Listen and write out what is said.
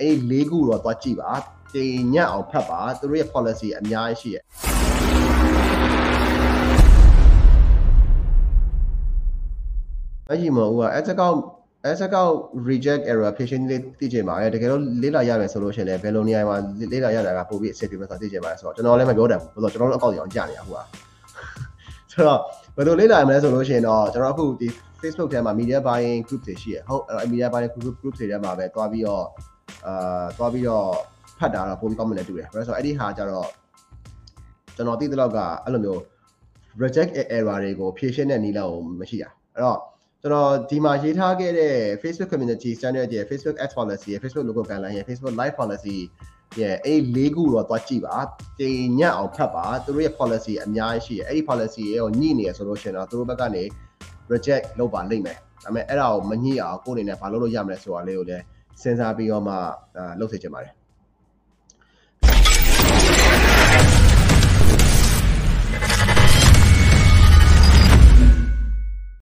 အဲ့ဒီလေးခုတော့သွားကြည့်ပါတင်ညက်အောင်ဖတ်ပါသူတို့ရဲ့ policy အများကြီးရှိရဲ့အဲ့ဒီမှာဟိုက as account as account reject error patient လေးသိချင်ပါတယ်တကယ်တော့လေးလာရမယ်ဆိုလို့ရှိရင်လည်းဘယ်လိုနေရာမှာလေးလာရတာကပို့ပြီးအဆင်ပြေမယ်ဆိုတာသိချင်ပါတယ်ဆိုတော့ကျွန်တော်လည်းမပြောတတ်ဘူးဆိုတော့ကျွန်တော်တို့အကောင့်ကြောင်ကြာနေတာဟိုကဆိုတော့ဘယ်လိုလေးလာမလဲဆိုလို့ရှိရင်တော့ကျွန်တော်အခုဒီ Facebook ထဲမှာ media buying group တွေရှိရဟုတ်အဲ့တော့ media buying group group တွေထဲမှာပဲတွားပြီးတော့ အာတွားပြီးတော့ဖတ်တာတော့ပိုပြီးကောင်းမှလည်းတူတယ်ဘာလို့ဆိုတော့အဲ့ဒီဟာကျတော့ကျွန်တော်သိတဲ့လောက်ကအဲ့လိုမျိုး reject error တွေကိုဖြေရှင်းတဲ့နည်းလောက်မရှိတာအဲ့တော့ကျွန်တော်ဒီမှာရေးထားခဲ့တဲ့ Facebook community standard ရဲ့ Facebook ads policy ရဲ့ Facebook logo guideline ရဲ့ Facebook live policy ရဲ့အဲ့လေးခုတော့သွားကြည့်ပါတင်ညက်အောင်ဖတ်ပါသူတို့ရဲ့ policy အများကြီးရှိတယ်အဲ့ဒီ policy ရဲ့ကိုညှိနေရဆိုလို့ရှိရင်တော့သူတို့ဘက်ကနေ reject လုပ်ပါလိမ့်မယ်ဒါပေမဲ့အဲ့ဒါကိုမညှိအောင်ကိုယ်အနေနဲ့ဘာလုပ်လို့ရမလဲဆိုတာလေးကိုလည်း စဉ်းစားပြီးတော့မှအာလုပ်စေချင်ပါတယ်